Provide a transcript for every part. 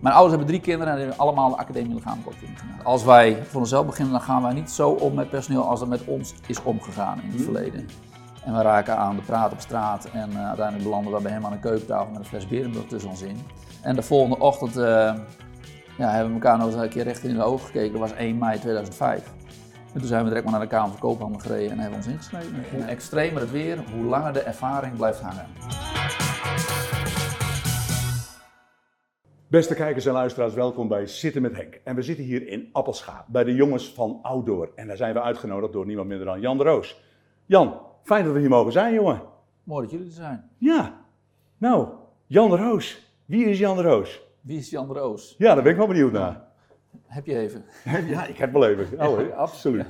Mijn ouders hebben drie kinderen en hebben allemaal de academie lichamelijke opvoeding gedaan. Als wij voor onszelf beginnen, dan gaan wij niet zo om met personeel als dat met ons is omgegaan in het verleden. En we raken aan de praat op straat en uh, uiteindelijk belanden we bij hem aan een keukentafel met een fles Berenburg tussen ons in. En de volgende ochtend uh, ja, hebben we elkaar nog eens een keer recht in de ogen gekeken. Dat was 1 mei 2005. En toen zijn we direct maar naar de Kamer van Koophandel gereden en hebben ons ingeschreven. Hoe extremer het weer, hoe langer de ervaring blijft hangen. Beste kijkers en luisteraars, welkom bij Zitten met Henk. En we zitten hier in Appelscha bij de jongens van Outdoor. En daar zijn we uitgenodigd door niemand minder dan Jan de Roos. Jan, fijn dat we hier mogen zijn, jongen. Mooi dat jullie er zijn. Ja, nou, Jan de Roos. Wie is Jan de Roos? Wie is Jan de Roos? Ja, daar ben ik wel benieuwd naar. Heb je even? Ja, ik heb wel even. Oh, absoluut.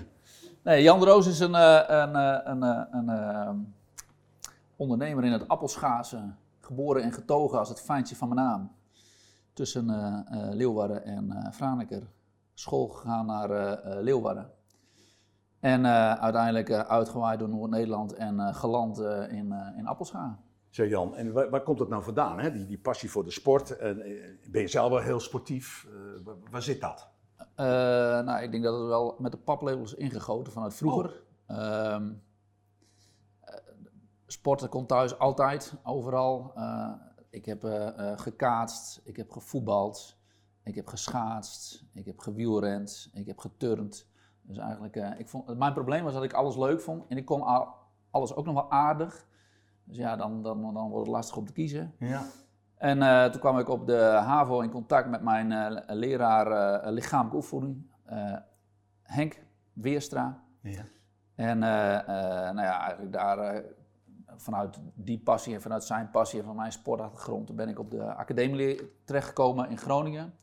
Nee, Jan de Roos is een, eh, een, eh, een, een, een ondernemer in het Appelschazen. Geboren en getogen als het fijntje van mijn naam tussen uh, Leeuwarden en uh, Franeker. School gegaan naar Leeuwarden. En uiteindelijk uitgewaaid door Noord-Nederland en geland in, in Appelscha. Zeg Jan, en waar, waar, komt dat nou vandaan, hè? Die, die passie voor de sport? ben je zelf wel heel sportief? Waar, waar, zit dat? nou, ik denk dat het wel met de paplepel is ingegoten vanuit vroeger. Oh. sporten komt thuis altijd, overal ik heb uh, uh, gekaatst, ik heb gevoetbald, ik heb geschaatst, ik heb gewielrend, ik heb geturnd. Dus eigenlijk, uh, ik vond, mijn probleem was dat ik alles leuk vond en ik kon alles ook nog wel aardig. Dus ja, dan, dan, dan wordt het lastig om te kiezen. Ja. En toen kwam ik op de HAVO in contact met mijn leraar lichamelijke opvoeding, Henk Weerstra. Ja. En nou ja, eigenlijk daar vanuit die passie en vanuit zijn passie en van mijn sportachtergrond ben ik op de academie terechtgekomen in Groningen.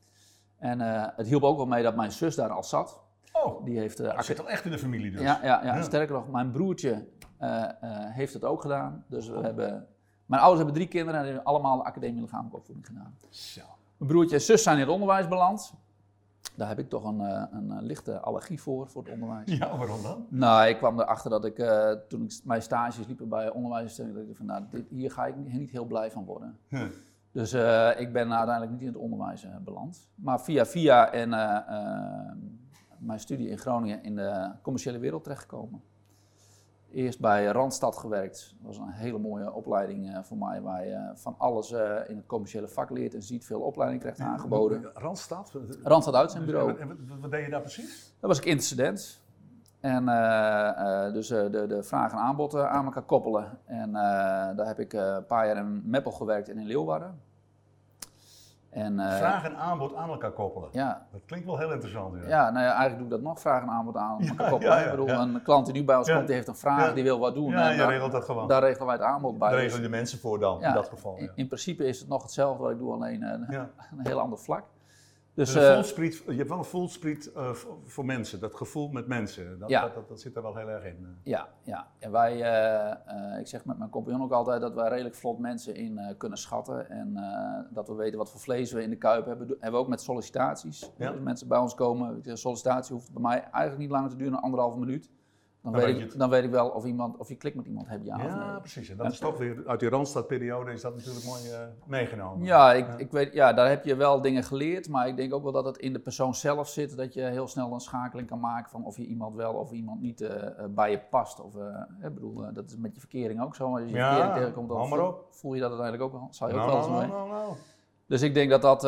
En uh, het hielp ook wel mee dat mijn zus daar al zat. Oh, die heeft, uh, dat zit al echt in de familie dus. Ja, ja, ja. sterker nog, mijn broertje uh, heeft het ook gedaan. Dus we oh. hebben, mijn ouders hebben drie kinderen en hebben allemaal de academie lichamelijke opvoeding gedaan. Zo. Mijn broertje en zus zijn in het onderwijs beland. Daar heb ik toch een, een, een, lichte allergie voor, voor het onderwijs. Ja, waarom dan? Nou, ik kwam erachter dat ik, uh, toen ik mijn stages liep bij onderwijsinstellingen, dat ik van, nou, dit, hier ga ik niet heel blij van worden. Huh. Dus uh, ik ben uiteindelijk niet in het onderwijs uh, beland. Maar via via en mijn studie in Groningen in de commerciële wereld terechtgekomen eerst bij Randstad gewerkt. Dat was een hele mooie opleiding uh, voor mij, waar je van alles uh, in het commerciële vak leert en ziet veel opleiding krijgt aangeboden. Randstad? Randstad uitzendbureau. En wat, wat, deed je daar precies? Dat was ik intercedent. En uh, dus de, de vraag en aanbod aan elkaar koppelen. En daar heb ik een paar jaar in Meppel gewerkt en in Leeuwarden. En, uh, vraag en aanbod aan elkaar koppelen. Ja. Dat klinkt wel heel interessant. Ja, ja nou ja, eigenlijk doe ik dat nog, vraag en aanbod aan elkaar koppelen. ik bedoel, een klant die nu bij ons komt, die heeft een vraag, die wil wat doen. Ja, en regelt dat gewoon. Daar regelen wij het aanbod bij. Daar regelen de mensen voor dan, in dat geval. In, in, principe is het nog hetzelfde wat ik doe, alleen een, een heel ander vlak. Dus, dus uh, spreed, je hebt wel een voelspriet uh, voor mensen, dat gevoel met mensen. Dat, ja. dat, dat, dat, zit er wel heel erg in. Ja, ja. en wij, uh, ik zeg met mijn compagnon ook altijd dat wij redelijk vlot mensen in kunnen schatten. En dat we weten wat voor vlees we in de kuip hebben. hebben we ook met sollicitaties. Ja. Mensen bij ons komen, de sollicitatie hoeft bij mij eigenlijk niet langer te duren dan anderhalve minuut. Dan, dan, weet ik, dan, weet ik, wel of, iemand, of je klikt met iemand hebt, ja, ja nee. precies. En dat is toch weer, uit die Randstadperiode is dat natuurlijk mooi uh, meegenomen. Ja, ik, ik weet, ja, daar heb je wel dingen geleerd, maar ik denk ook wel dat het in de persoon zelf zit, dat je heel snel een schakeling kan maken van of je iemand wel of iemand niet uh, bij je past. Of, ik bedoel, dat is met je verkering ook zo, als je je ja, verkering tegenkomt, dan voel, voel, je dat uiteindelijk ook wel, zou je ook wel eens mee. No, no, dus ik denk dat dat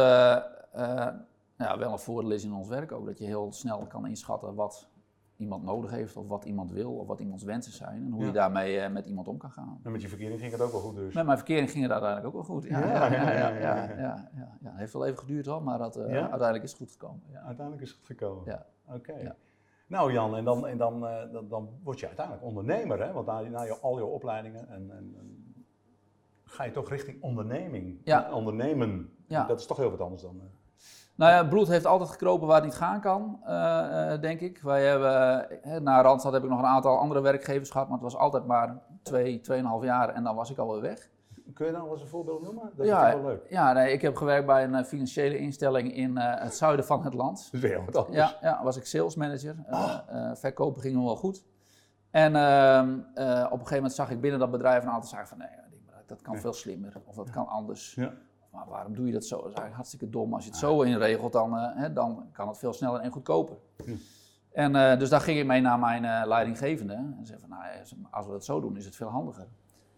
wel een voordeel is in ons werk ook, dat je heel snel kan inschatten wat iemand nodig heeft, of wat iemand wil, of wat iemands wensen zijn. En hoe Ja. je daarmee eh, met iemand om kan gaan. En met je verkering ging het ook wel goed dus. Met mijn verkering ging het uiteindelijk ook wel goed. Ja, Ja, ja, ja. ja, ja, ja, heeft wel even geduurd hoor, maar dat, eh, uiteindelijk is het goed gekomen. Ja. Uiteindelijk is het gekomen. Ja. Oké. Nou Jan, en, dan, en dan, eh, dan, dan word je uiteindelijk ondernemer, hè? Want na, na je, al je opleidingen en, en, en ga je toch richting onderneming. Ja. Ondernemen. Ja. Dat is toch heel wat anders dan. Nou ja, bloed heeft altijd gekropen waar het niet gaan kan, eh, eh, denk ik. Wij hebben, eh, na Randstad heb ik nog een aantal andere werkgevers gehad, maar het was altijd maar twee, tweeënhalf jaar en dan was ik alweer weg. Kun je nou wel eens een voorbeeld noemen? Dat Ja, is wel leuk. Ja, nee, ik heb gewerkt bij een financiële instelling in het zuiden van het land. Dat is weer wat anders. Ja, ja was ik sales manager. Ah. eh, verkopen ging wel goed. En ehm, eh, op een gegeven moment zag ik binnen dat bedrijf een aantal zaken van, nee, dat kan veel slimmer of dat kan anders. Ja. Maar waarom doe je dat zo? Dat is eigenlijk hartstikke dom. Als je het zo inregelt, dan, eh, hè, dan kan het veel sneller en goedkoper. En eh, dus daar ging ik mee naar mijn eh, leidinggevende. En zei van, nou, als we dat zo doen, is het veel handiger.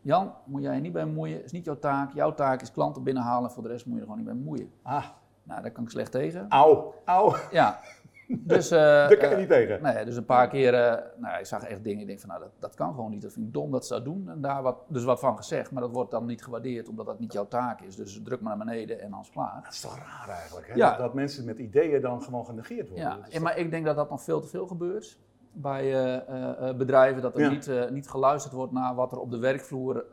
Jan, moet jij je niet bij bemoeien. is niet jouw taak. Jouw taak is klanten binnenhalen. En voor de rest moet je er gewoon niet bij bemoeien. Ah, Nou, daar kan ik slecht tegen. auw, auw. Ja. Dus, eh, Daar kan je eh, niet tegen. Nee, dus een paar keer, eh, nou, ik zag echt dingen, ik denk van, nou, dat, dat kan gewoon niet. Dat vind ik dom dat ze dat doen. En daar wat, dus wat van gezegd, maar dat wordt dan niet gewaardeerd, omdat dat niet jouw taak is. Dus druk maar naar beneden en dan is klaar. Dat is toch raar eigenlijk, hè? Ja. Dat, dat mensen met ideeën dan gewoon genegeerd worden. Ja, Dat en maar ik denk dat dat nog veel te veel gebeurt bij eh, eh, eh, bedrijven. Dat er Ja. niet, niet geluisterd wordt naar wat er op de werkvloer,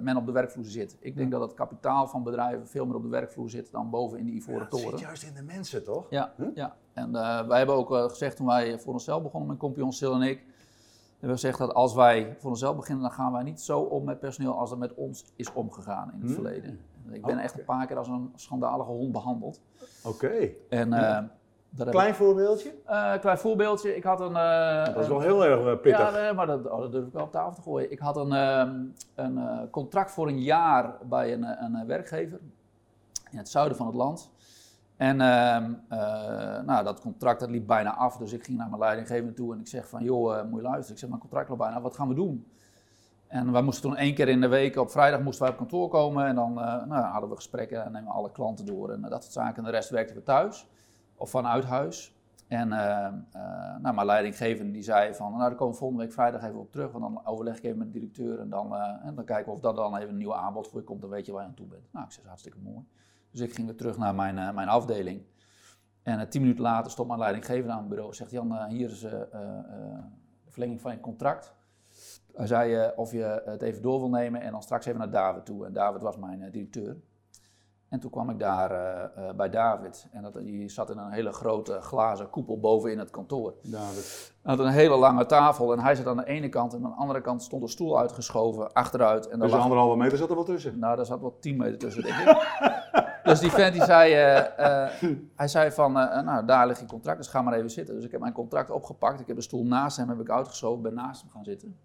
men op de werkvloer zit. Ik denk dat het kapitaal van bedrijven veel meer op de werkvloer zit dan boven in die toch- ivoren Ja, het toren. zit juist in de mensen, toch? Ja, ja. en wij hebben ook gezegd toen wij voor onszelf begonnen, mijn compagnon Sil en ik, hebben we gezegd dat als wij voor onszelf beginnen, dan gaan wij niet zo om met personeel als er met ons is omgegaan in het Hmm. verleden. Ik ben Oh, echt een paar keer als een schandalige hond behandeld. Oké. En, Ja. Dat Klein voorbeeldje? eh, klein voorbeeldje, ik had een... eh, Dat is wel heel erg eh, pittig. ja, nee, maar dat, oh, dat durf ik wel op tafel te gooien. Ik had een, ehm, een contract voor een jaar bij een, een werkgever in het zuiden van het land. En ehm, eh, nou, dat contract dat liep bijna af, dus ik ging naar mijn leidinggever toe en ik zeg van, joh, moet je luisteren. Ik zeg, mijn contract loopt bijna af, wat gaan we doen? En wij moesten toen één keer in de week, op vrijdag moesten wij op kantoor komen en dan nou, hadden we gesprekken en nemen alle klanten door en dat soort zaken. En de rest werkten we thuis of vanuit huis. En eh, eh, nou, mijn leidinggevende die zei van, nou daar komen we volgende week vrijdag even op terug, want dan overleg ik even met de directeur en dan, eh, en dan kijken we of dat dan even een nieuw aanbod voor je komt, dan weet je waar je aan toe bent. Nou, ik zeg, hartstikke mooi. Dus ik ging weer terug naar mijn, mijn afdeling. En tien minuten later stond mijn leidinggevende aan het bureau zegt, Jan, hier is eh, de verlenging van je contract. Hij zei of je het even door wil nemen en dan straks even naar David toe. En David was mijn directeur. En toen kwam ik daar eh, eh, bij David. En dat, die zat in een hele grote glazen koepel boven in het kantoor. David. Hij had een hele lange tafel en hij zat aan de ene kant en aan de andere kant stond een stoel uitgeschoven achteruit. En Dus lag, anderhalve meter zat er wel tussen. nou, daar zat wel 10 meter tussen, denk ik. dus die vent die zei, eh, hij zei van, nou, daar ligt je contract, dus ga maar even zitten. Dus ik heb mijn contract opgepakt, ik heb een stoel naast hem heb ik uitgeschoven, ben naast hem gaan zitten.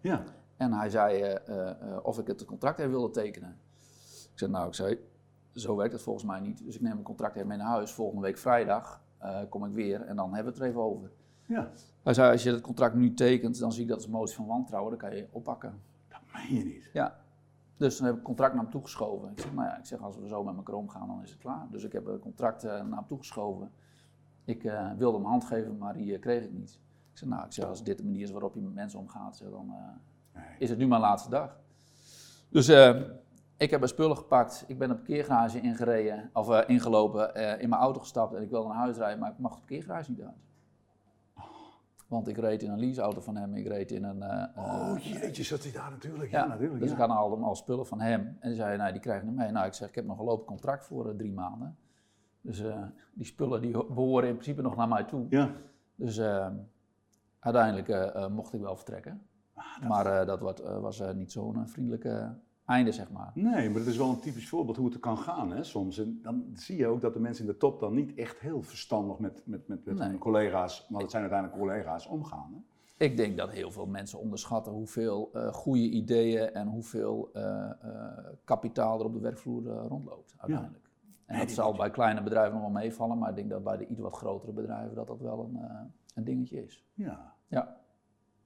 Ja. En hij zei of ik het contract even wilde tekenen. Ik zei, nou, ik zei, zo werkt het volgens mij niet. Dus ik neem mijn contract even mee naar huis. Volgende week vrijdag eh, kom ik weer en dan hebben we het er even over. Ja. Hij zei, als je het contract nu tekent, dan zie ik dat als motie van wantrouwen. Dan kan je oppakken. Dat meen je niet. Ja. Dus dan heb ik het contract naar hem toegeschoven. Ik zeg, nou ja, ik zeg, als we zo met elkaar omgaan, dan is het klaar. Dus ik heb het contract eh, naar hem toegeschoven. Ik eh, wilde hem hand geven, maar die kreeg ik niet. Ik zeg, nou, ik zeg, als dit de manier is waarop je met mensen omgaat, zeg, dan Nee. is het nu mijn laatste dag. Dus eh, ik heb mijn spullen gepakt. Ik ben een parkeergarage ingereden, of eh, ingelopen, eh, in mijn auto gestapt en ik wilde naar huis rijden, maar ik mag de parkeergarage niet uit. Want ik reed in een leaseauto van hem, ik reed in een... eh, Oh jeetje, zat hij daar natuurlijk. Ja, ja, natuurlijk. dus ja. ik had al allemaal spullen van hem. En zei, nou, die krijg ik niet mee. Nou, ik zeg, ik heb nog een lopend contract voor drie maanden. Dus die spullen die ho- behoren in principe nog naar mij toe. Ja. Dus uiteindelijk mocht ik wel vertrekken. Ah, Maar dat wat, eh, was eh, niet zo'n vriendelijke einde, zeg maar. Nee, maar het is wel een typisch voorbeeld hoe het kan gaan hè, soms. En dan zie je ook dat de mensen in de top dan niet echt heel verstandig met, met, met, met Nee. hun collega's, maar het zijn uiteindelijk collega's, omgaan. Hè? Ik denk dat heel veel mensen onderschatten hoeveel eh goede ideeën en hoeveel eh, kapitaal er op de werkvloer rondloopt uiteindelijk. En dat zal bij kleine bedrijven nog wel meevallen, maar ik denk dat bij de iets wat grotere bedrijven dat dat wel een, een dingetje is. Ja. Ja.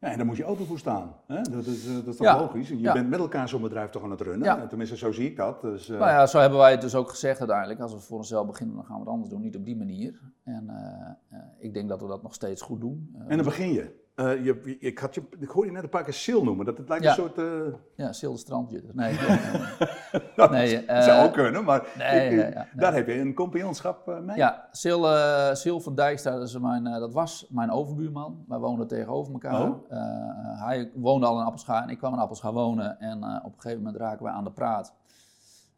Ja, en daar moet je open voor staan. Hè? Dat, is, eh, dat is toch Ja. logisch? Je Ja. bent met elkaar zo'n bedrijf toch aan het runnen. Ja. Tenminste, zo zie ik dat. Dus, eh, Nou ja, zo hebben wij het dus ook gezegd uiteindelijk. Als we voor onszelf beginnen, dan gaan we het anders doen, niet op die manier. En eh, ik denk dat we dat nog steeds goed doen. En dan begin je. Eh, je, je- ik, had je. ik hoorde je net een paar keer sil noemen. Dat het lijkt Ja. een soort. eh Ja, Silde Strandjutters. Nee, nee, nee, dat zou eh, ook kunnen, maar nee, ik- ja, ja, nee. daar heb je een compagnonschap mee. Ja, Sil, Sil van Dijkstra, dat, is mijn, dat was mijn overbuurman. Wij woonden tegenover elkaar. Oh. Hij woonde al in Appelscha en ik kwam in Appelscha wonen. En op een gegeven moment raken wij aan de praat.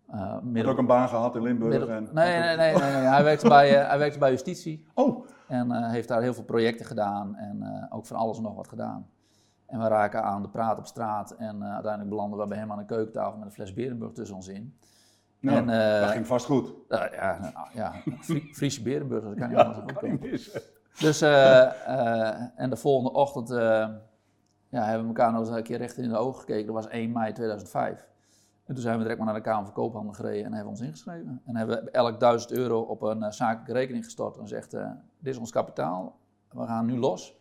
Had middel- ook een baan gehad in Limburg. middel- en, nee, nee, nee, nee, nee. Hij, werkte bij, hij werkte bij justitie. Oh, En eh, heeft daar heel veel projecten gedaan en eh, ook van alles en nog wat gedaan. En we raken aan de praat op straat en eh, uiteindelijk belanden we bij hem aan een keukentafel met een fles Berenburg tussen ons in. nou, En, dat ging vast goed. Ja, nou, ja Frie- Friese Berenburg, dat kan niet anders kan niet missen. Dus, en de volgende ochtend ja, hebben we elkaar nog eens een keer recht in de ogen gekeken. Dat was 1 mei 2005. En toen zijn we direct maar naar de Kamer van Koophandel gereden en hebben we ons ingeschreven. En hebben we elk 1000 euro op een uh, zakelijke rekening gestort en zegt, uh, dit is ons kapitaal, we gaan nu los.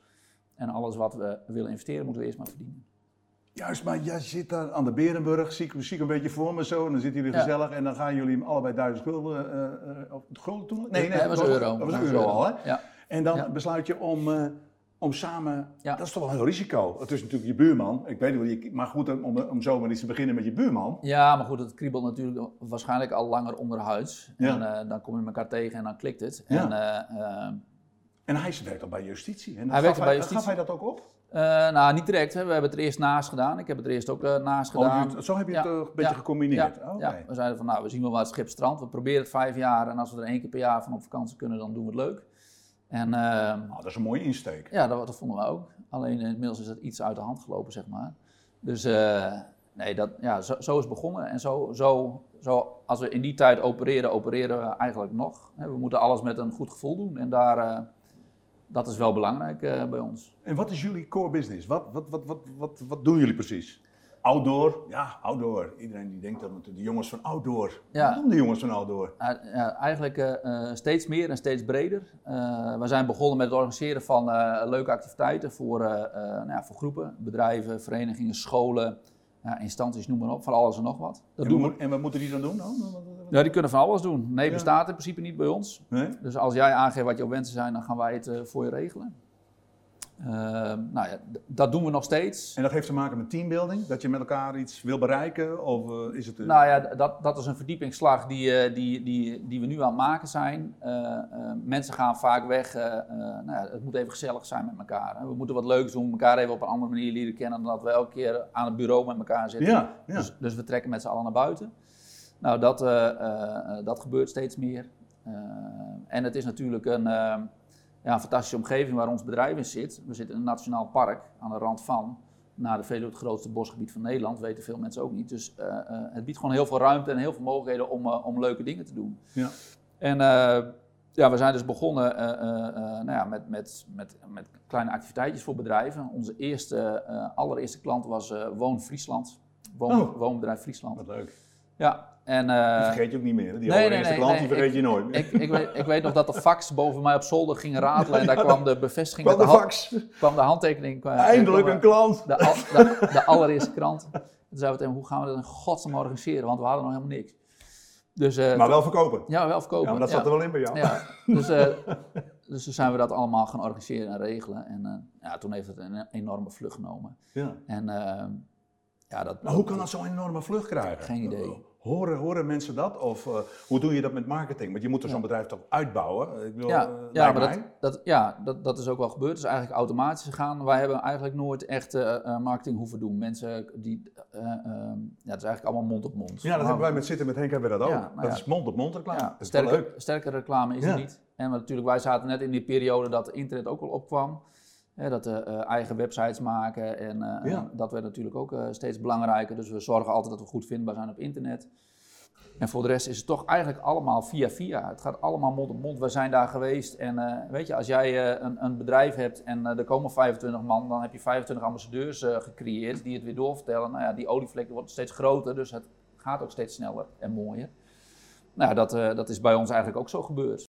En alles wat we willen investeren moeten we eerst maar verdienen. Juist, maar jij zit daar aan de Berenburg, zie ik, zie ik een beetje voor me zo. En dan zitten jullie gezellig en dan gaan jullie allebei duizend gulden, uh, uh, gulden toen? Nee, nee, dat was euro. Dat was euro al, hè? Ja. En dan ja. besluit je om, om samen, ja. dat is toch wel een risico. Het is natuurlijk je buurman, ik weet niet wel, maar goed om, om zomaar iets te beginnen met je buurman. Ja, maar goed, het kriebelt natuurlijk waarschijnlijk al langer onderhuids. Ja. En dan kom je elkaar tegen en dan klikt het. Ja. En, en hij werkt al bij justitie. En hij werkt bij justitie. Gaf hij dat ook op? Nou, niet direct. Hè. We hebben het er eerst naast gedaan. Ik heb het er eerst ook naast oh, gedaan. zo heb je het een beetje gecombineerd? Ja. Oh, ja. we zeiden van, nou, we zien wel waar het schip strandt. We proberen het vijf jaar en als we er één keer per jaar van op vakantie kunnen, dan doen we het leuk. En, uh, oh, dat is een mooie insteek. Ja, dat, dat, vonden we ook. Alleen inmiddels is het iets uit de hand gelopen, zeg maar. Dus nee, dat, ja, zo, zo, is het begonnen. En zo, zo, zo, als we in die tijd opereren, opereren we eigenlijk nog. We moeten alles met een goed gevoel doen. En daar dat is wel belangrijk bij ons. En wat is jullie core business? Wat, wat, wat, wat, wat, wat doen jullie precies? Outdoor, ja, outdoor. Iedereen die denkt dat de jongens van outdoor. Ja. Wat doen de jongens van outdoor? Uh, ja, eigenlijk uh, steeds meer en steeds breder. we zijn begonnen met het organiseren van leuke activiteiten voor, nou ja, voor groepen, bedrijven, verenigingen, scholen, ja, instanties, noem maar op, van alles en nog wat. Dat en, doen we. en wat moeten die dan doen? Dan? Ja, die kunnen van alles doen. Nee, bestaat in principe niet bij ons. Nee? Dus als jij aangeeft wat jouw wensen zijn, dan gaan wij het voor je regelen. Uh, nou ja, dat doen we nog steeds. En dat heeft te maken met teambuilding? Dat je met elkaar iets wil bereiken? Of uh, is het... Nou ja, dat, dat is een verdiepingsslag die, die, die, die we nu aan het maken zijn. mensen gaan vaak weg. nou ja, het moet even gezellig zijn met elkaar. We moeten wat leuks doen, elkaar even op een andere manier leren kennen... dan dat we elke keer aan het bureau met elkaar zitten. Ja, ja. Dus, dus we trekken met z'n allen naar buiten. Nou, dat, dat gebeurt steeds meer. En het is natuurlijk een, ja, fantastische omgeving waar ons bedrijf in zit. We zitten in een nationaal park aan de rand van. Na de Veluwe het grootste bosgebied van Nederland, weten veel mensen ook niet. Dus het biedt gewoon heel veel ruimte en heel veel mogelijkheden om, om leuke dingen te doen. Ja. En ja, we zijn dus begonnen nou ja, met, met, met, met kleine activiteitjes voor bedrijven. Onze eerste, allereerste klant was Woon Friesland. Woon, oh. Woonbedrijf Friesland. Wat leuk. Ja, en, uh, die vergeet je ook niet meer. Die nee, nee, nee, klant die vergeet je nooit meer. Ik, ik, weet, ik, weet, nog dat de fax boven mij op zolder ging ratelen en daar kwam de bevestiging. Kwam de, fax. kwam de handtekening. Kwam, Eindelijk een klant. De, de, de, allereerste krant. Toen zeiden we tegen hoe gaan we dat in godsnaam organiseren? Want we hadden nog helemaal niks. Dus, uh, maar wel verkopen. Ja, wel verkopen. Ja, maar dat zat er wel in bij jou. Ja, dus, uh, dus toen zijn we dat allemaal gaan organiseren en regelen. En ja, toen heeft het een enorme vlucht genomen. Ja. En ja, dat, maar hoe kan dat zo'n enorme vlucht krijgen? Geen idee. Horen, horen mensen dat? Of uh, hoe doe je dat met marketing? Want je moet er zo'n bedrijf toch uitbouwen? Ik ja, uh, ja, maar dat, dat, ja dat, dat is ook wel gebeurd. Het is eigenlijk automatisch gegaan. Wij hebben eigenlijk nooit echt uh, marketing hoeven doen. Mensen die... ja, het is eigenlijk allemaal mond op mond. Ja, dat hebben wij met Zitten met Henk hebben we dat ook. Ja, dat is mond op mond reclame. Ja, sterke, sterke reclame is er niet. En natuurlijk, wij zaten net in die periode dat internet ook al opkwam dat we uh, eigen websites maken en uh, dat werd natuurlijk ook uh, steeds belangrijker. Dus we zorgen altijd dat we goed vindbaar zijn op internet. En voor de rest is het toch eigenlijk allemaal via via. Het gaat allemaal mond op mond. We zijn daar geweest en weet je, als jij een, een, bedrijf hebt en er komen 25 man, dan heb je 25 ambassadeurs gecreëerd die het weer doorvertellen. Nou ja, die olievlek wordt steeds groter, dus het gaat ook steeds sneller en mooier. Nou, dat, dat is bij ons eigenlijk ook zo gebeurd.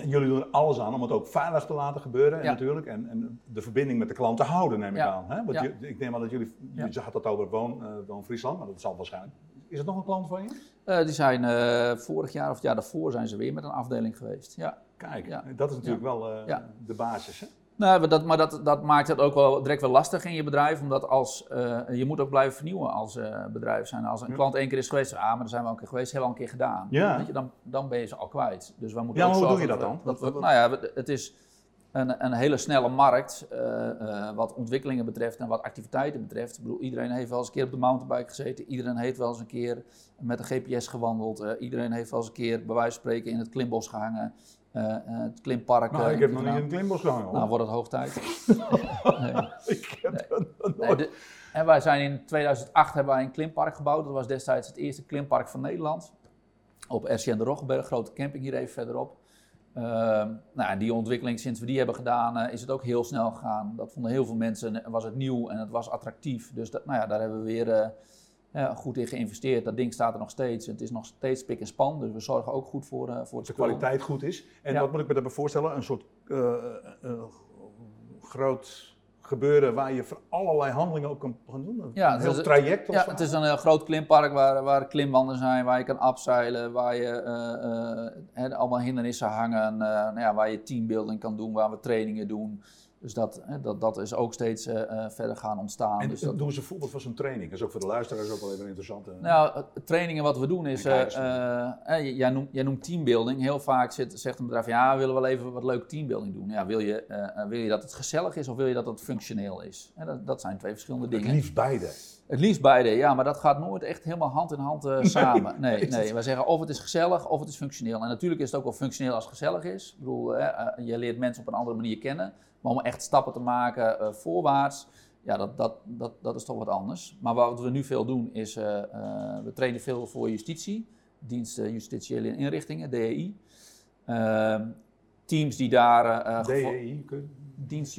En jullie doen er alles aan om het ook veilig te laten gebeuren en natuurlijk. En, en, de verbinding met de klant te houden, neem ik aan. Hè? Want je, ik neem aan dat jullie, je had het over Woon, uh, Woon Friesland, maar dat zal waarschijnlijk. Is het nog een klant van je? Uh, die zijn uh, vorig jaar of het jaar daarvoor zijn ze weer met een afdeling geweest. Ja. Kijk, dat is natuurlijk wel de basis. Hè? Nou, dat, maar dat, dat maakt het ook wel direct wel lastig in je bedrijf, omdat als, uh, je moet ook blijven vernieuwen als uh, bedrijf zijn. Als een klant één keer is geweest, ah, maar dan zijn we al een keer geweest, hebben we al een keer gedaan. Ja. Weet je, dan, dan ben je ze al kwijt. Dus we moeten ja, hoe doe je dat dan? Dat we, nou ja, het is een, een hele snelle markt uh, wat ontwikkelingen betreft en wat activiteiten betreft. Ik bedoel, iedereen heeft wel eens een keer op de mountainbike gezeten, iedereen heeft wel eens een keer met een GPS gewandeld, iedereen heeft wel eens een keer bij wijze van spreken in het klimbos gehangen. Uh, het klimpark. Nou, ik heb nog niet in het klimbos gehangen. Nou, wordt het hoog tijd. nee. ik heb nee. En wij zijn in 2008 hebben wij een klimpark gebouwd. Dat was destijds het eerste klimpark van Nederland. Op RCN de Roggeberg, grote camping hier even verderop. Uh, nou, die ontwikkeling, sinds we die hebben gedaan, uh, is het ook heel snel gegaan. Dat vonden heel veel mensen, was het nieuw en het was attractief. Dus dat, nou ja, daar hebben we weer ja, goed in geïnvesteerd. Dat ding staat er nog steeds. Het is nog steeds pik en span. Dus we zorgen ook goed voor, uh, voor het De kwaliteit goed is. En wat moet ik me daarbij voorstellen? Een soort uh, uh, groot gebeuren waar je voor allerlei handelingen ook kan gaan doen? Ja, een heel traject? Ja, het is een heel groot klimpark waar, waar klimwanden zijn, waar je kan afzeilen, waar je allemaal hindernissen hangen, nou ja, waar je teambuilding kan doen, waar we trainingen doen. Dus dat, dat, dat is ook steeds uh, verder gaan ontstaan. En dus dat... doen ze een voorbeeld van zo'n training. Dat is ook voor de luisteraars ook wel even interessant. Nou, trainingen wat we doen is, uh, jij, noemt, jij noemt teambuilding. Heel vaak zit, zegt een bedrijf, ja, we willen wel even wat leuk teambuilding doen. Ja, wil, je, wil je dat het gezellig is of wil je dat het functioneel is? Dat, dat, zijn twee verschillende dingen. Het liefst beide. Het liefst beide, ja, maar dat gaat nooit echt helemaal hand in hand samen. Nee, nee, nee, wij zeggen of het is gezellig of het is functioneel. En natuurlijk is het ook wel functioneel als het gezellig is. Ik bedoel, je leert mensen op een andere manier kennen. Maar om echt stappen te maken uh, voorwaarts, ja, dat, dat, dat, dat is toch wat anders. Maar wat we nu veel doen is, uh, we trainen veel voor justitie, dienst justitiële inrichtingen, DEI. Ehm, teams die daar... DEI? Dienst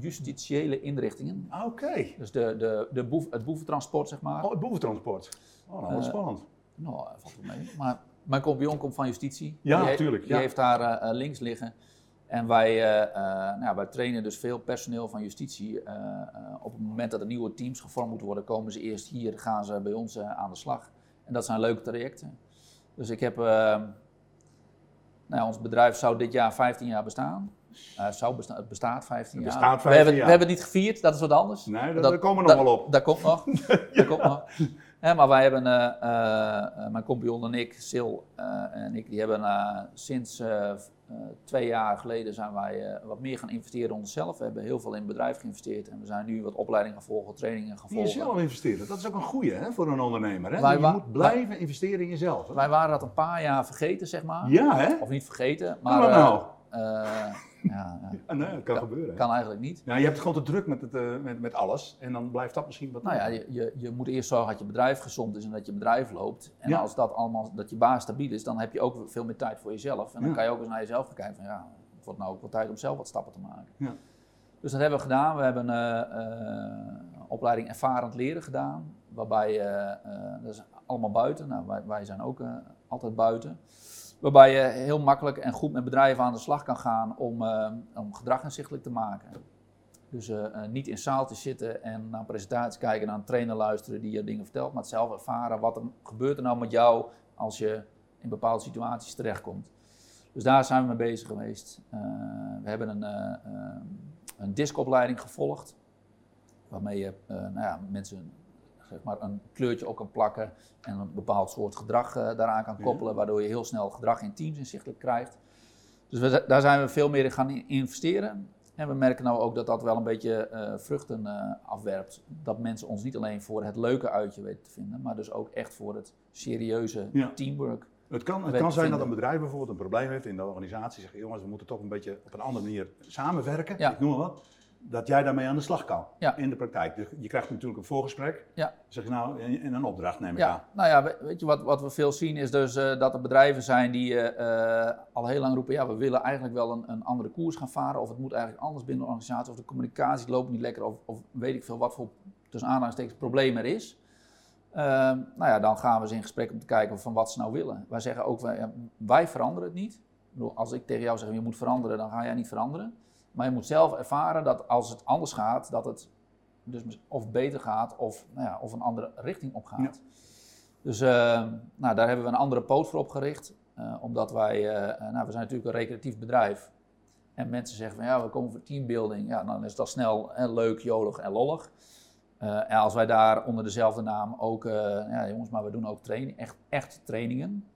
justitiële inrichtingen. Ah, oké. Dus de, de, de boef, het boeventransport, zeg maar. Oh, het boeventransport. Oh, nou, wat spannend. Nou, valt wel mee. Maar mijn compagnon komt van justitie. Ja, natuurlijk. Die, heeft daar links liggen. En wij, uh, uh, nou, wij trainen dus veel personeel van justitie. Uh, op het moment dat er nieuwe teams gevormd moeten worden, komen ze eerst hier, gaan ze bij ons aan de slag. En dat zijn leuke trajecten. Dus ik heb, nou, ons bedrijf zou dit jaar 15 jaar bestaan. zou besta het bestaat 15 jaar. Bestaat 15 we, hebben, jaar. we hebben het niet gevierd, dat is wat anders. Nee, dat, daar komen we nog wel op. Daar komt nog. ja. komt nog. Maar wij hebben, mijn compagnon en ik, Sil en ik, die hebben sinds twee jaar geleden zijn wij wat meer gaan investeren in onszelf. We hebben heel veel in het bedrijf geïnvesteerd en we zijn nu wat opleidingen gaan volgen, trainingen gaan volgen. Jezelf investeren, dat is ook een goede hè, voor een ondernemer. Hè? Wij, je moet blijven wij, investeren in jezelf. Hè? Wij waren dat een paar jaar vergeten, zeg maar. Ja, hè? Of niet vergeten, maar... nou. Uh, ja, ja. nee, dat kan, gebeuren. Kan eigenlijk niet. Ja, je hebt gewoon te druk met, het, uh, met, met alles en dan blijft dat misschien wat. Nou ja, je, je, je, moet eerst zorgen dat je bedrijf gezond is en dat je bedrijf loopt. En als dat allemaal, dat je baas stabiel is, dan heb je ook veel meer tijd voor jezelf. En dan kan je ook eens naar jezelf gaan kijken van ja, het wordt nou ook wel tijd om zelf wat stappen te maken. Ja. Dus dat hebben we gedaan. We hebben een uh, opleiding ervarend leren gedaan, waarbij, dat is allemaal buiten. Nou, wij, wij zijn ook altijd buiten. Waarbij je heel makkelijk en goed met bedrijven aan de slag kan gaan om, uh, om gedrag inzichtelijk te maken. Dus uh, uh, niet in zaaltjes zitten en naar een presentatie kijken, naar een trainer luisteren die je dingen vertelt, maar het zelf ervaren. Wat er, gebeurt er nou met jou als je in bepaalde situaties terechtkomt? Dus daar zijn we mee bezig geweest. we hebben een, een gevolgd, waarmee je nou ja, mensen zeg maar, een kleurtje ook kan plakken en een bepaald soort gedrag uh, daaraan kan koppelen, waardoor je heel snel gedrag in teams inzichtelijk krijgt. Dus we, daar zijn we veel meer in gaan investeren. En we merken nou ook dat dat wel een beetje uh, vruchten uh, afwerpt. Dat mensen ons niet alleen voor het leuke uitje weten te vinden, maar dus ook echt voor het serieuze teamwork. Het kan, het kan zijn dat een bedrijf bijvoorbeeld een probleem heeft in de organisatie. Zeggen, jongens, we moeten toch een beetje op een andere manier samenwerken. Ja. Ik noem maar wat dat jij daarmee aan de slag kan in de praktijk. Dus je krijgt natuurlijk een voorgesprek. Ja. Zeg je nou, in een opdracht neem ik ja. aan. Nou ja, weet je wat, wat we veel zien is dus uh, dat er bedrijven zijn die uh, al heel lang roepen, ja, we willen eigenlijk wel een, een, andere koers gaan varen. Of het moet eigenlijk anders binnen de organisatie. Of de communicatie loopt niet lekker. Of, of weet ik veel wat voor tussen aanhalingstekens probleem er is. Uh, nou ja, dan gaan we eens in gesprek om te kijken van wat ze nou willen. Wij zeggen ook, wij, wij veranderen het niet. Ik bedoel, als ik tegen jou zeg, je moet veranderen, dan ga jij niet veranderen. Maar je moet zelf ervaren dat als het anders gaat, dat het dus of beter gaat of, nou ja, of een andere richting op gaat. Dus uh, nou, daar hebben we een andere poot voor opgericht. Uh, omdat wij, uh, nou, we zijn natuurlijk een recreatief bedrijf. en mensen zeggen van ja, we komen voor teambuilding, ja, dan is dat snel en leuk, jolig en lollig. en als wij daar onder dezelfde naam ook, ja jongens, maar we doen ook training, echt, echt trainingen.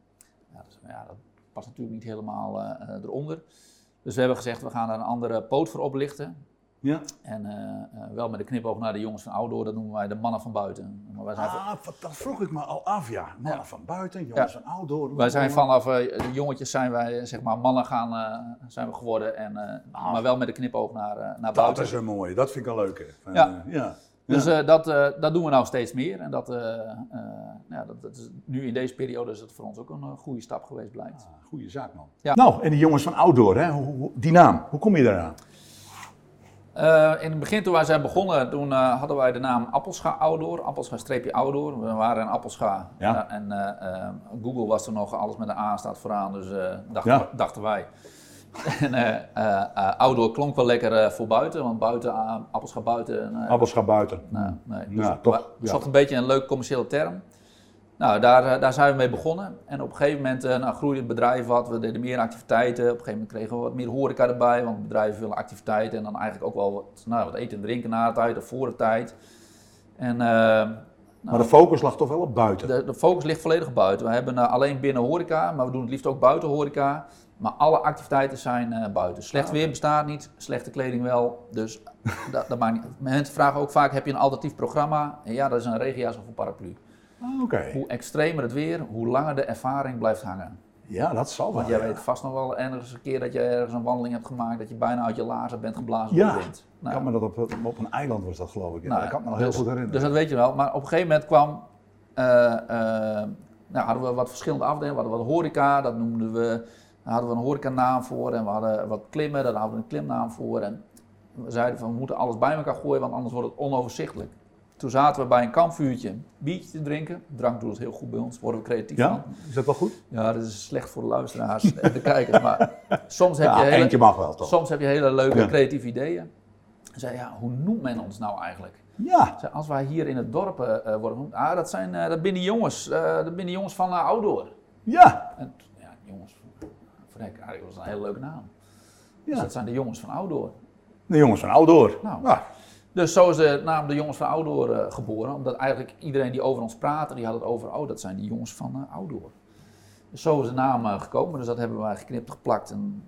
Ja, dus, ja, dat past natuurlijk niet helemaal eronder. Dus we hebben gezegd, we gaan daar een andere poot voor oplichten. Ja. En uh, wel met de knipoog naar de jongens van Outdoor, dat noemen wij de mannen van buiten. Maar wij zijn ah, dat vroeg ik me al af, ja. Mannen van buiten, jongens van Outdoor. Wij zijn vanaf uh, de jongetjes zijn wij, zeg maar, mannen gaan, zijn we geworden. En, ah. Maar wel met de knipoog naar, naar buiten. Dat is een mooie, dat vind ik een leuke. ja. ja. Dus dat, dat doen we nou steeds meer. En dat, ja, dat, dat, is, nu in deze periode is het voor ons ook een goede stap geweest, blijkt. Ah, goede zaak, man. Ja. Nou, en die jongens van Outdoor, hè? die naam, hoe kom je daaraan? Uh, in het begin toen wij zijn begonnen, toen uh, hadden wij de naam Appelscha Outdoor, Appelscha-Outdoor. We waren in Appelscha ja. uh, en Google was er nog, alles met een A staat vooraan, dus ja. dachten wij. en Outdoor klonk wel lekker voor buiten, want buiten, Appelscha buiten. Appelscha buiten. Nou, nee, dus ja, toch, een beetje een leuk commerciële term. Nou, daar, daar zijn we mee begonnen. En op een gegeven moment uh, nou, groeide het bedrijf wat. We deden meer activiteiten. Op een gegeven moment kregen we wat meer horeca erbij. Want bedrijven willen activiteiten. En dan eigenlijk ook wel wat, nou, wat eten en drinken na de tijd of voor de tijd. En, uh, nou, maar de focus lag toch wel op buiten? De, de focus ligt volledig buiten. We hebben uh, alleen binnen horeca, maar we doen het liefst ook buiten horeca. Maar alle activiteiten zijn buiten. Slecht ah, weer bestaat niet, slechte kleding wel. Dus dat, dat maakt niet. Mensen vragen ook vaak, heb je een alternatief programma? En ja, dat is een regenjas of een paraplu. Ah, hoe extremer het weer, hoe langer de ervaring blijft hangen. Ja, dat zal wel. Want jij weet vast nog wel ergens een keer dat je ergens een wandeling hebt gemaakt, dat je bijna uit je laarzen bent geblazen door de wind. Nou, kan me dat op, op een eiland was dat geloof ik. Nou, dat kan me nog heel dus- goed herinneren. Dus dat weet je wel. Maar op een gegeven moment kwam, uh, nou, hadden we wat verschillende afdelingen. We hadden wat horeca, dat noemden we, daar hadden we een horecanaam voor. En we hadden wat klimmen, daar hadden we een klimnaam voor. En we zeiden van we moeten alles bij elkaar gooien, want anders wordt het onoverzichtelijk. Toen zaten we bij een kampvuurtje biertje te drinken. Drank doet het heel goed bij ons, worden we creatief ja? van. Is dat wel goed? Ja, dat is slecht voor de luisteraars en de kijkers. Maar soms heb, je hele, eentje mag wel, toch? soms heb je hele leuke creatieve ideeën. Ik zei, ja, hoe noemt men ons nou eigenlijk? Ja. Zei, als wij hier in het dorp uh, worden genoemd, ah, dat zijn uh, dat binnen jongens, uh, dat binnen jongens van Outdoor. Ja. En, ja, jongens, verrek, dat was een hele leuke naam. Ja. Dus dat zijn de jongens van Outdoor. De jongens van Outdoor. Nou. Dus zo is de naam de jongens van Outdoor uh, geboren. Omdat eigenlijk iedereen die over ons praatte, die had het over, oh dat zijn die jongens van uh. Dus zo is de naam uh, gekomen. Dus dat hebben wij geknipt, geplakt en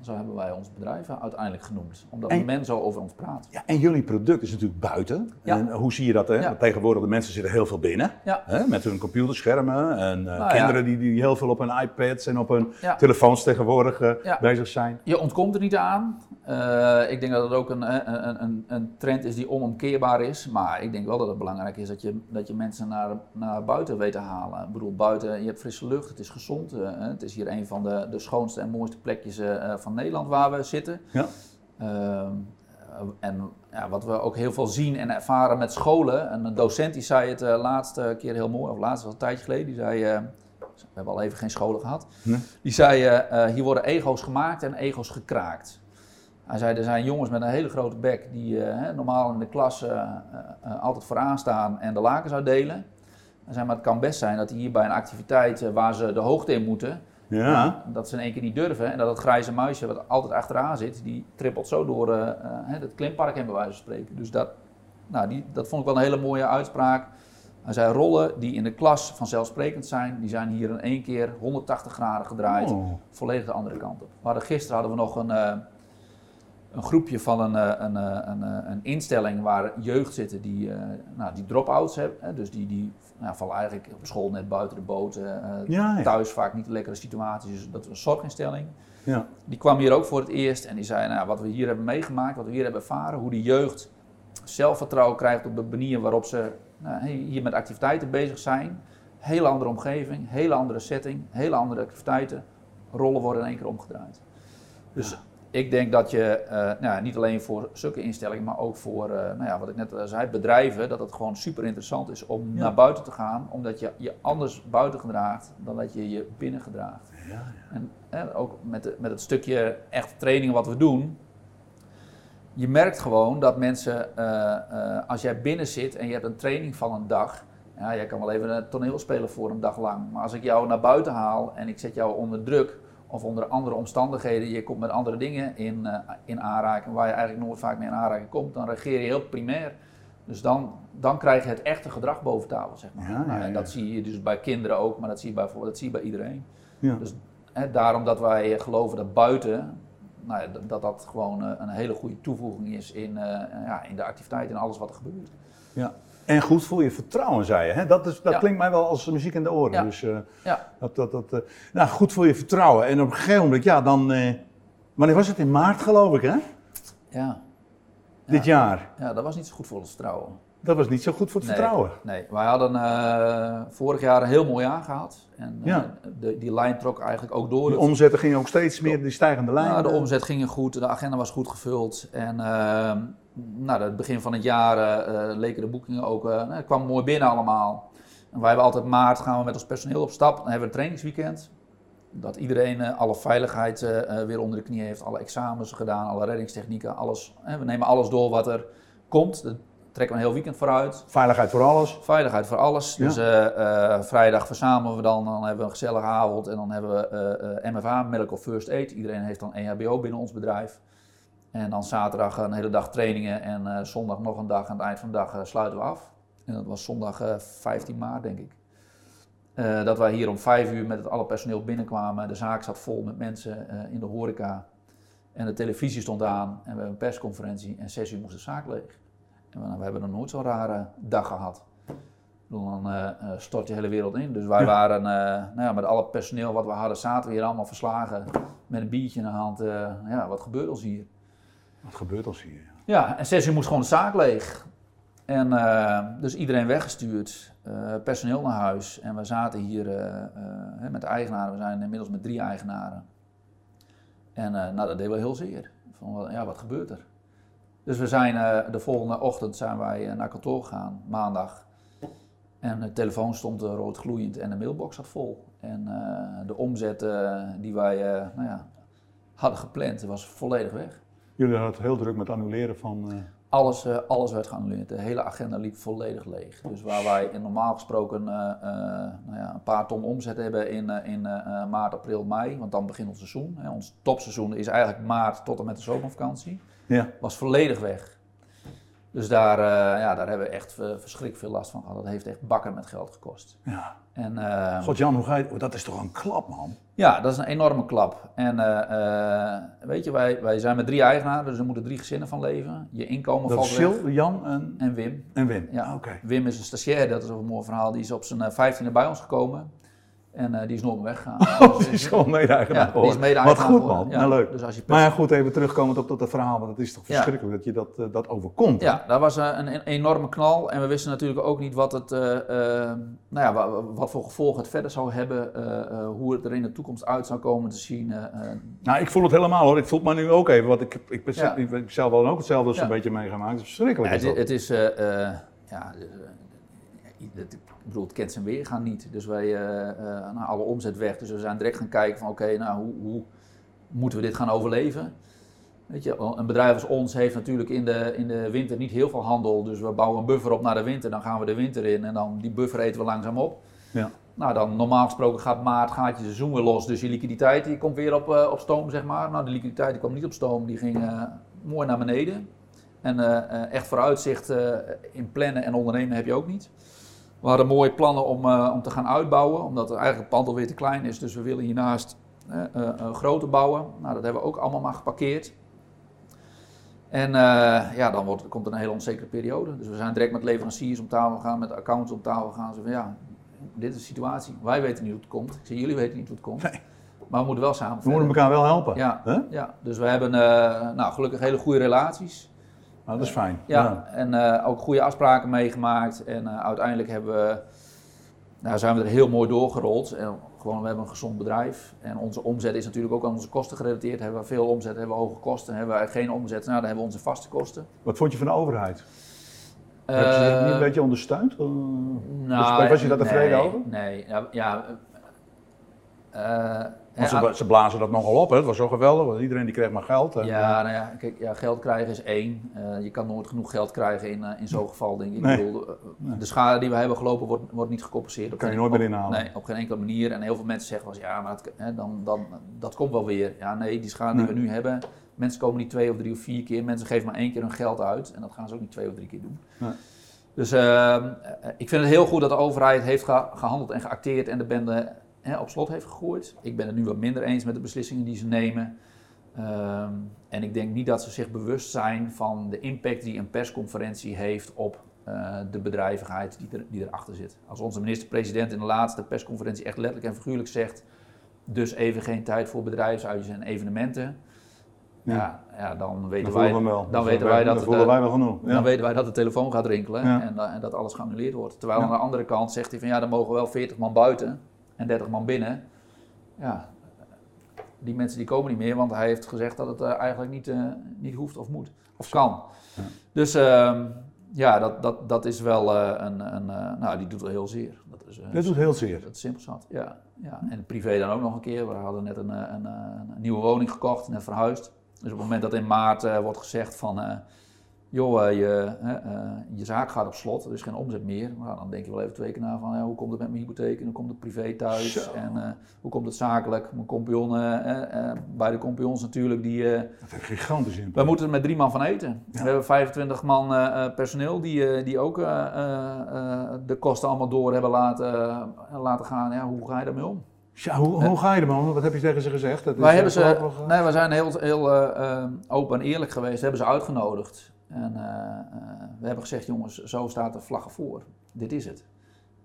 zo hebben wij ons bedrijf uiteindelijk genoemd. Omdat en, men zo over ons praat. Ja, en jullie product is natuurlijk buiten. Ja. En hoe zie je dat? Hè? Ja. Tegenwoordig de mensen zitten heel veel binnen. Ja. Hè? Met hun computerschermen. En nou, kinderen die, die heel veel op hun iPads en op hun telefoons tegenwoordig bezig zijn. Je ontkomt er niet aan. Uh, ik denk dat het ook een, een, een, een, trend is die onomkeerbaar is. Maar ik denk wel dat het belangrijk is dat je, dat je mensen naar, naar buiten weet te halen. Ik bedoel, buiten, je hebt frisse lucht, het is gezond. Uh, het is hier een van de, de schoonste en mooiste plekjes uh, van Nederland waar we zitten. Ja. Ehm, en ja, wat we ook heel veel zien en ervaren met scholen. En een docent die zei het laatste keer heel mooi, of laatst was een tijdje geleden. Die zei, we hebben al even geen scholen gehad. Nee. Die zei, hier worden ego's gemaakt en ego's gekraakt. Hij zei, er zijn jongens met een hele grote bek die uh, normaal in de klas uh, uh, altijd vooraan staan en de lakens uitdelen. Hij zei, maar het kan best zijn dat die hier bij een activiteit waar ze de hoogte in moeten, ja. dat ze in één keer niet durven. En dat het grijze muisje wat altijd achteraan zit, die trippelt zo door het klimpark in bij wijze van spreken. Dus dat, nou, die, dat vond ik wel een hele mooie uitspraak. Hij zei, rollen die in de klas vanzelfsprekend zijn, die zijn hier in één keer 180 graden gedraaid, oh. volledig de andere kant op. We hadden, gisteren hadden we nog een een groepje van een, eh, een, eh, een, eh, een, instelling waar jeugd zitten die, nou, die drop-outs hebben. Dus die, die nou, vallen eigenlijk op school net buiten de boot. Ja, Thuis vaak niet een lekkere situatie. Dus dat is een zorginstelling. Ja. Die kwam hier ook voor het eerst en die zei, nou, wat we hier hebben meegemaakt, wat we hier hebben ervaren, hoe die jeugd zelfvertrouwen krijgt op de manier waarop ze nou, hier met activiteiten bezig zijn. Hele andere omgeving, hele andere setting, hele andere activiteiten. Rollen worden in één keer omgedraaid. Dus ik denk dat je uh, nou, niet alleen voor zulke instellingen, maar ook voor, uh, nou ja, wat ik net zei, bedrijven, dat het gewoon super interessant is om naar buiten te gaan, omdat je je anders buiten gedraagt dan dat je je binnen gedraagt. Ja, ja. En, en ook met, de, met het stukje echte training wat we doen, je merkt gewoon dat mensen, uh, als jij binnen zit en je hebt een training van een dag, ja, jij kan wel even een toneel spelen voor een dag lang, maar als ik jou naar buiten haal en ik zet jou onder druk of onder andere omstandigheden, je komt met andere dingen in, uh, in aanraking waar je eigenlijk nooit vaak mee in aanraking komt, dan reageer je heel primair. Dus dan, dan krijg je het echte gedrag boven tafel, zeg maar. Ja, nou, en dat zie je dus bij kinderen ook, maar dat zie je bij, dat zie je bij iedereen. Dus hè, daarom dat wij geloven dat buiten, nou, dat dat gewoon uh, een hele goede toevoeging is in, uh, ja, in de activiteit en alles wat er gebeurt. Ja. En goed voor je vertrouwen, zei je. Hè? Dat, is, dat klinkt mij wel als muziek in de oren. Ja. Dus uh, ja. dat, dat, dat, nou, goed voor je vertrouwen. En op een gegeven moment, ja, dan. wanneer was het? In maart, geloof ik, hè? Ja. Dit jaar. Ja, dat was niet zo goed voor het vertrouwen. Dat was niet zo goed voor het vertrouwen. Nee, wij hadden uh, vorig jaar een heel mooi jaar gehad. En uh, de, die lijn trok eigenlijk ook door. De omzetten gingen ook steeds meer, die stijgende lijn. Ja, de omzet ging goed, de agenda was goed gevuld. En uh, nou, het begin van het jaar leken de boekingen ook, nou, het kwam mooi binnen allemaal. En wij hebben altijd maart, gaan we met ons personeel op stap. Dan hebben we een trainingsweekend. Dat iedereen alle veiligheid weer onder de knie heeft, alle examens gedaan, alle reddingstechnieken, alles. we nemen alles door wat er komt trekken we een heel weekend vooruit. Veiligheid voor alles? Veiligheid voor alles. Dus uh, uh, vrijdag verzamelen we dan, dan hebben we een gezellige avond en dan hebben we uh, MFA, Medical First Aid. Iedereen heeft dan EHBO binnen ons bedrijf. En dan zaterdag een hele dag trainingen en zondag nog een dag. Aan het eind van de dag sluiten we af. En dat was zondag 15 maart, denk ik. dat wij hier om vijf uur met het alle personeel binnenkwamen. De zaak zat vol met mensen in de horeca. En de televisie stond aan en we hebben een persconferentie. En zes uur moest de zaak leeg. En we, hebben nog nooit zo'n rare dag gehad. Dan uh, stort je hele wereld in. Dus wij waren uh, nou ja, met alle personeel wat we hadden, zaten we hier allemaal verslagen met een biertje in de hand. ja, wat gebeurt ons hier? Wat gebeurt ons hier? Ja, en zes uur moest gewoon de zaak leeg. En dus iedereen weggestuurd, personeel naar huis. En we zaten hier met de eigenaren, we zijn inmiddels met drie eigenaren. En nou, dat deed wel heel zeer. Van, ja, wat gebeurt er? Dus we zijn uh, de volgende ochtend zijn wij uh, naar kantoor gegaan, maandag. En de telefoon stond uh, rood gloeiend en de mailbox zat vol. En de omzet die wij nou ja, hadden gepland was volledig weg. Jullie hadden het heel druk met annuleren van... Alles, alles werd geannuleerd. De hele agenda liep volledig leeg. Dus waar wij in normaal gesproken nou ja, een paar ton omzet hebben in, in maart, april, mei, want dan begint ons seizoen. Hè. Ons topseizoen is eigenlijk maart tot en met de zomervakantie ja. was volledig weg. Dus daar, uh, ja, daar hebben we echt verschrikkelijk veel last van gehad. Dat heeft echt bakken met geld gekost. Ja. En, uh, God Jan, hoe ga je, dat is toch een klap man? Ja, dat is een enorme klap. En uh, weet je, wij, wij zijn met drie eigenaren, dus er moeten drie gezinnen van leven. Je inkomen dat valt Sil, Jan en... en Wim. En Wim, ja. oké. Wim is een stagiair, dat is ook een mooi verhaal. Die is op zijn vijftiende bij ons gekomen. En uh, die is nooit meer weggegaan. Oh, die is gewoon mede-eigenaar ja, is mede Wat goed man, ja. nou, leuk. Dus als je maar ja, goed, even terugkomend op dat verhaal, want het is toch verschrikkelijk dat je dat, uh, dat overkomt. Ja, dat was uh, een, een, enorme knal en we wisten natuurlijk ook niet wat, het, nou ja, wat, wat, voor gevolgen het verder zou hebben, hoe het er in de toekomst uit zou komen te zien. nou, ik voel het helemaal hoor, ik voel het maar nu ook even, want ik, ik, ben, ik, zelf wel ook hetzelfde zo'n beetje meegemaakt. Het is verschrikkelijk. het, het, is, ja bedoel, het kent zijn weergaan niet. Dus wij, uh, alle omzet weg. Dus we zijn direct gaan kijken van oké, nou hoe, hoe, moeten we dit gaan overleven? Weet je, een bedrijf als ons heeft natuurlijk in de, in de winter niet heel veel handel. Dus we bouwen een buffer op naar de winter, dan gaan we de winter in en dan die buffer eten we langzaam op. Ja. Nou, dan normaal gesproken gaat maart, gaat je seizoen weer los. Dus je liquiditeit die komt weer op, uh, op stoom, zeg maar. Nou, de liquiditeit die kwam niet op stoom, die ging uh, mooi naar beneden. En uh, echt vooruitzicht in plannen en ondernemen heb je ook niet. We hadden mooie plannen om, uh, om te gaan uitbouwen, omdat eigenlijk het pand alweer te klein is. Dus we willen hiernaast uh, uh, groter bouwen. Nou, dat hebben we ook allemaal maar geparkeerd. En ja, dan wordt, komt er een hele onzekere periode. Dus we zijn direct met leveranciers om tafel gaan, met accountants om tafel gaan. Zo van, ja, dit is de situatie. Wij weten niet hoe het komt. Ik zeg, jullie weten niet hoe het komt. Nee. Maar we moeten wel samen We moeten elkaar wel helpen. Ja, ja. dus we hebben nou, gelukkig hele goede relaties. Nou, dat is fijn. Ja, en uh, ook goede afspraken meegemaakt. En uh, uiteindelijk hebben we, nou, zijn we er heel mooi doorgerold. En gewoon, we hebben een gezond bedrijf. En onze omzet is natuurlijk ook aan onze kosten gerelateerd. Hebben we veel omzet, hebben we hoge kosten. Hebben we geen omzet, nou, dan hebben we onze vaste kosten. Wat vond je van de overheid? Uh, Heb je je niet een beetje ondersteund? Nou, was je daar tevreden nee, over? Nee, ja, ja ze, ze, blazen dat nogal op, hè? het was zo geweldig, want iedereen die kreeg maar geld. Ja, nou ja, kijk, ja, geld krijgen is één. Uh, je kan nooit genoeg geld krijgen in, uh, in zo'n geval, denk ik. Nee. ik bedoel, de schade die we hebben gelopen wordt, wordt niet gecompenseerd. Dat kan je nooit meer inhalen. Nee, op geen enkele manier. En heel veel mensen zeggen wel ja, maar dat, hè, dan, dan, dat komt wel weer. Ja, nee, die schade die we nu hebben, mensen komen niet twee of drie of vier keer. Mensen geven maar één keer hun geld uit en dat gaan ze ook niet twee of drie keer doen. Nee. Dus uh, ik vind het heel goed dat de overheid heeft gehandeld en geacteerd en de bende hè, op slot heeft gegooid. Ik ben het nu wat minder eens met de beslissingen die ze nemen. Uh, en ik denk niet dat ze zich bewust zijn van de impact die een persconferentie heeft op uh, de bedrijvigheid die, er, die erachter zit. Als onze minister-president in de laatste persconferentie echt letterlijk en figuurlijk zegt, dus even geen tijd voor bedrijfsuitjes en evenementen ja, ja, dan weten wij, dan, weten wij dat dan, wij wel genoeg. dan weten wij dat de telefoon gaat rinkelen en, en, dat alles geannuleerd wordt. Terwijl aan de andere kant zegt hij van ja, dan mogen wel 40 man buiten en 30 man binnen. Ja, die mensen die komen niet meer, want hij heeft gezegd dat het uh, eigenlijk niet, uh, niet hoeft of moet of kan. Dus uh, ja, dat, dat, dat is wel uh, een, een nou die doet wel heel zeer. Dat, is, dat doet heel zeer. Dat is simpel zat, ja. ja. En privé dan ook nog een keer. We hadden net een, een, een nieuwe woning gekocht, net verhuisd. Dus op het moment dat in maart wordt gezegd van, joh, uh, je, je zaak gaat op slot, er is geen omzet meer. Nou, dan denk je wel even twee keer na van, ja, hoe komt het met mijn hypotheek en hoe komt het privé thuis Zo. en hoe komt het zakelijk. Mijn compagnon, bij de compagnons natuurlijk, die... dat heeft gigantisch impact. We moeten er met drie man van eten. We hebben 25 man personeel die, die ook de kosten allemaal door hebben laten, laten gaan. Ja, hoe ga je daarmee om? Ja, hoe, hoe ga je ermee Wat heb je tegen ze gezegd? Dat wij, hebben ze, nee, wij zijn heel, heel uh, open en eerlijk geweest. We hebben ze uitgenodigd. En uh, we hebben gezegd, jongens, zo staat de vlaggen voor. Dit is het.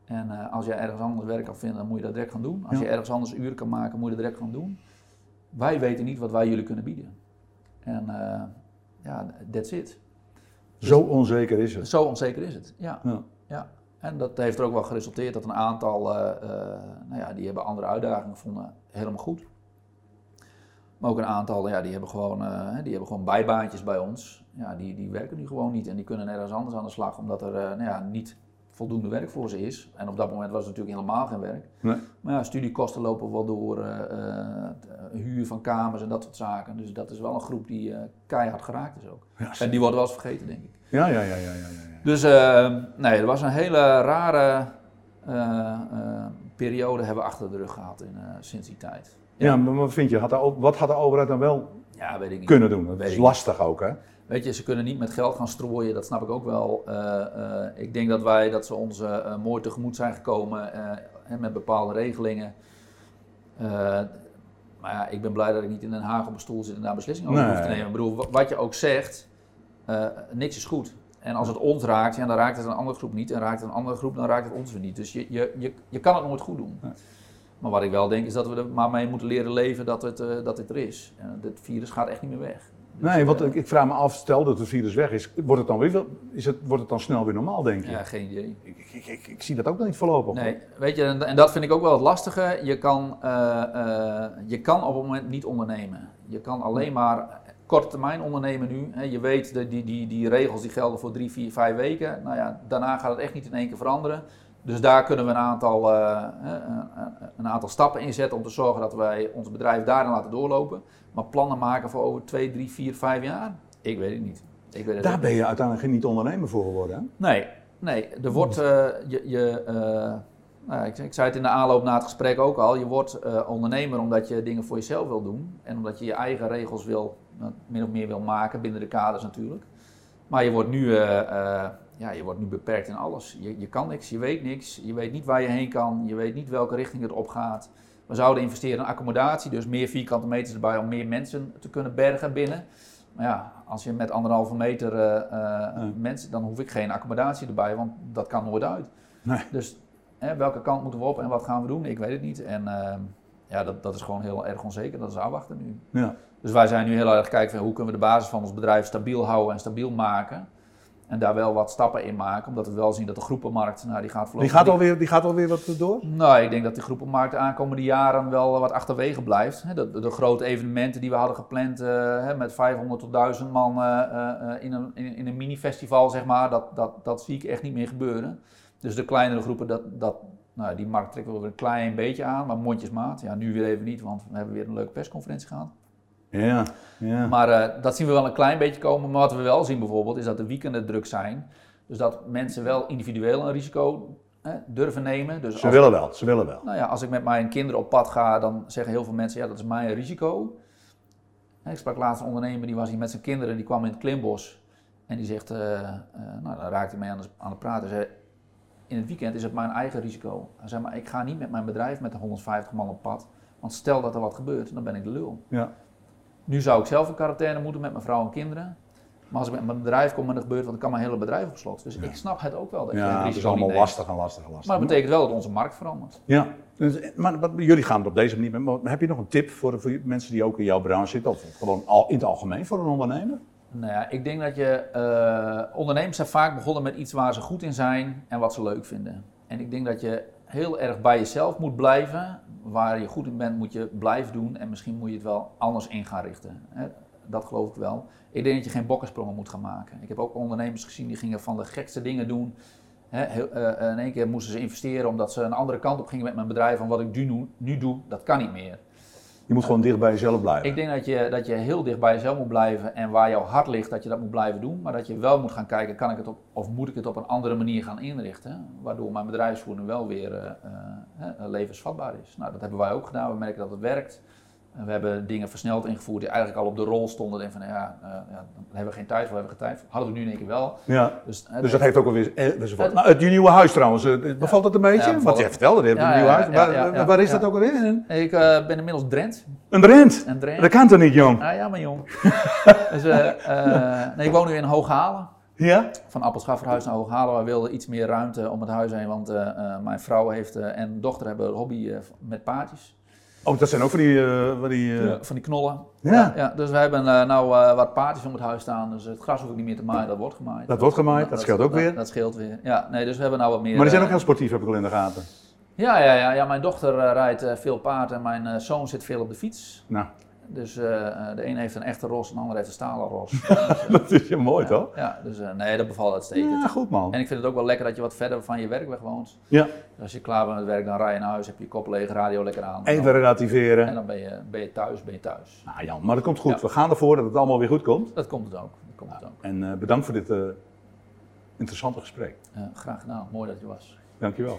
En als je ergens anders werk kan vinden, dan moet je dat direct gaan doen. Als je ergens anders uren kan maken, moet je dat direct gaan doen. Wij weten niet wat wij jullie kunnen bieden. En ja, that's it. zo onzeker is het. Zo onzeker is het, ja. ja. ja. En dat heeft er ook wel geresulteerd dat een aantal, uh, nou ja, die hebben andere uitdagingen gevonden, helemaal goed. Maar ook een aantal, ja, die hebben gewoon, uh, die hebben gewoon bijbaantjes bij ons. Ja, die, die werken nu gewoon niet en die kunnen nergens anders aan de slag, omdat er nou ja, niet voldoende werk voor ze is. En op dat moment was het natuurlijk helemaal geen werk. Nee. Maar ja, studiekosten lopen wel door, huur van kamers en dat soort zaken. Dus dat is wel een groep die keihard geraakt is ook. Ja, en die wordt wel eens vergeten, denk ik. Ja, ja, ja, ja, ja. ja. Dus uh, nee, er was een hele rare uh, uh, periode hebben we achter de rug gehad in, sinds die tijd. Ja, ja maar wat vind je? Had de, wat had de overheid dan wel ja, weet ik niet. kunnen doen? Dat is lastig ook, hè? Weet je, ze kunnen niet met geld gaan strooien, dat snap ik ook wel. ik denk dat wij, dat ze ons mooi tegemoet zijn gekomen met bepaalde regelingen. maar ja, ik ben blij dat ik niet in Den Haag op een stoel zit en daar beslissingen over nee. hoef te nemen. Ik bedoel, wat je ook zegt, niks is goed. En als het ons raakt, ja, dan raakt het een andere groep niet. En raakt het een andere groep, dan raakt het ons weer niet. Dus je, je, je, je kan het nooit goed doen. Maar wat ik wel denk, is dat we er maar mee moeten leren leven dat het, dat het er is. En het virus gaat echt niet meer weg. Dus, nee, want uh, ik vraag me af, stel dat het virus weg is, wordt het dan, weer, is het, wordt het dan snel weer normaal, denk je? Ja, geen idee. Ik, ik, ik, ik zie dat ook nog niet voorlopig. Nee, weet je, en, en, dat vind ik ook wel het lastige. Je kan, uh, je kan op het moment niet ondernemen. Je kan alleen maar korte termijn ondernemen nu. Je weet, de, die, die, die regels die gelden voor drie, vier, vijf weken. Nou ja, daarna gaat het echt niet in één keer veranderen. Dus daar kunnen we een aantal, uh, een aantal stappen in zetten om te zorgen dat wij ons bedrijf daarin laten doorlopen. Maar plannen maken voor over twee, drie, vier, vijf jaar? Ik weet het niet. Ik weet het daar ben je uiteindelijk niet ondernemer voor geworden, hè? Nee, nee. Er wordt, uh, je, je nou, ik, ik, zei het in de aanloop na het gesprek ook al. Je wordt ondernemer omdat je dingen voor jezelf wil doen. En omdat je je eigen regels wil min of meer wil maken, binnen de kaders natuurlijk. Maar je wordt nu, uh, uh, ja, je wordt nu beperkt in alles. Je, je kan niks, je weet niks, je weet niet waar je heen kan, je weet niet welke richting het op gaat. We zouden investeren in accommodatie, dus meer vierkante meters erbij om meer mensen te kunnen bergen binnen. Maar ja, als je met anderhalve meter uh, mensen, dan hoef ik geen accommodatie erbij, want dat kan nooit uit. Nee. Dus welke kant moeten we op en wat gaan we doen? Ik weet het niet. En ja, dat, dat is gewoon heel erg onzeker. Dat is afwachten nu. Ja. Dus wij zijn nu heel erg kijken van hoe kunnen we de basis van ons bedrijf stabiel houden en stabiel maken. En daar wel wat stappen in maken, omdat we wel zien dat de groepenmarkt, nou, die gaat voorlopig... Die gaat alweer, die gaat alweer wat door? Nou, ik denk dat de groepenmarkt de aankomende jaren wel wat achterwege blijft. De, de, grote evenementen die we hadden gepland uh, met 500 tot 1000 man uh, uh, in een, in, in een mini-festival, zeg maar, dat, dat, dat zie ik echt niet meer gebeuren. Dus de kleinere groepen, dat, dat, Nou, die markt trekken we weer een klein beetje aan, maar mondjesmaat. Ja, nu weer even niet, want we hebben weer een leuke persconferentie gehad. Ja, ja. Maar uh, dat zien we wel een klein beetje komen. Maar wat we wel zien bijvoorbeeld, is dat de weekenden druk zijn. Dus dat mensen wel individueel een risico hè, durven nemen. Dus ze willen wel, ze willen wel. Nou ja, als ik met mijn kinderen op pad ga, dan zeggen heel veel mensen, ja, dat is mijn risico. Ik sprak laatst een ondernemer, die was hier met zijn kinderen, die kwam in het klimbos. En die zegt, uh, uh, nou, daar raakte hij mee aan, de, aan het praten. Zei, in het weekend is het mijn eigen risico. Hij zei, maar ik ga niet met mijn bedrijf met de 150 man op pad. Want stel dat er wat gebeurt, dan ben ik de lul. Ja. Nu zou ik zelf in quarantaine moeten met mijn vrouw en kinderen. Maar als ik met mijn bedrijf kom en er gebeurt, want dan kan mijn hele bedrijf op slot. Dus ik snap het ook wel. Dat ja, het is allemaal lastig en lastig en lastig. Maar dat betekent wel dat onze markt verandert. Ja, dus, maar, jullie gaan het op deze manier. Maar heb je nog een tip voor, voor mensen die ook in jouw branche zitten? Of gewoon al, in het algemeen voor een ondernemer? Nou ja, ik denk dat je. Uh, ondernemers zijn vaak begonnen met iets waar ze goed in zijn en wat ze leuk vinden. En ik denk dat je heel erg bij jezelf moet blijven. Waar je goed in bent, moet je blijven doen. En misschien moet je het wel anders in gaan richten. Hè? Dat geloof ik wel. Ik denk dat je geen bokkensprongen moet gaan maken. Ik heb ook ondernemers gezien die gingen van de gekste dingen doen. Hè? Uh, in één keer moesten ze investeren omdat ze een andere kant op gingen met mijn bedrijf. En wat ik nu, nu doe, dat kan niet meer. Je moet gewoon dicht bij jezelf blijven. Ik denk dat je, dat je heel dicht bij jezelf moet blijven en waar jouw hart ligt, dat je dat moet blijven doen. Maar dat je wel moet gaan kijken, kan ik het op, of moet ik het op een andere manier gaan inrichten? Waardoor mijn bedrijfsvoering wel weer uh, uh, levensvatbaar is. Nou, dat hebben wij ook gedaan. We merken dat het werkt. We hebben dingen versneld ingevoerd die eigenlijk al op de rol stonden. En van ja, uh, ja, daar hebben we geen tijd voor, hebben we geen tijd voor. Hadden we nu in één keer wel. Ja. Dus, uh, dus dat heeft ook alweer uh, wat. Nou, het nieuwe huis trouwens, bevalt dat een beetje? Ja, Want je vertelde, je hebt een nieuw huis. Waar, waar, is dat ook alweer? Ik ben inmiddels Drent. Een Drent? Een Drent. Dat kan toch niet, jong? Ah, ja, maar jong. dus, nee, ik woon nu in Hooghalen. Ja? Van Appelschafferhuis naar Hooghalen. We wilden iets meer ruimte om het huis heen, want mijn vrouw heeft, en dochter hebben een hobby met paardjes. Oh, dat zijn ook van die... Uh, van, die uh... van die knollen. Ja. ja. dus we hebben uh, nou wat paardjes om het huis staan. Dus het gras hoef ik niet meer te maaien, dat wordt gemaaid. Dat wordt gemaaid, dat, scheelt ook weer. Dat scheelt weer. Ja, nee, dus we hebben nou wat meer... Maar die zijn ook heel sportief, heb ik al in de gaten. Ja, ja, ja, ja mijn dochter rijdt veel paard en mijn zoon zit veel op de fiets. Nou. Dus uh, de een heeft een echte ros en de ander heeft een stalen ros. Dus, dat is je mooi, toch? Ja, dus nee, dat bevalt uitstekend. Ja, goed man. En ik vind het ook wel lekker dat je wat verder van je werk weg woont. Ja. Dus als je klaar bent met werk, dan rij je naar huis, heb je kop leeg, radio lekker aan. Even relativeren. En dan ben je, ben je thuis, ben je thuis. Nou Jan, maar dat komt goed. We gaan ervoor dat het allemaal weer goed komt. Dat komt het ook. Dat komt het ook. En bedankt voor dit interessante gesprek. graag gedaan. Mooi dat je was. Dankjewel.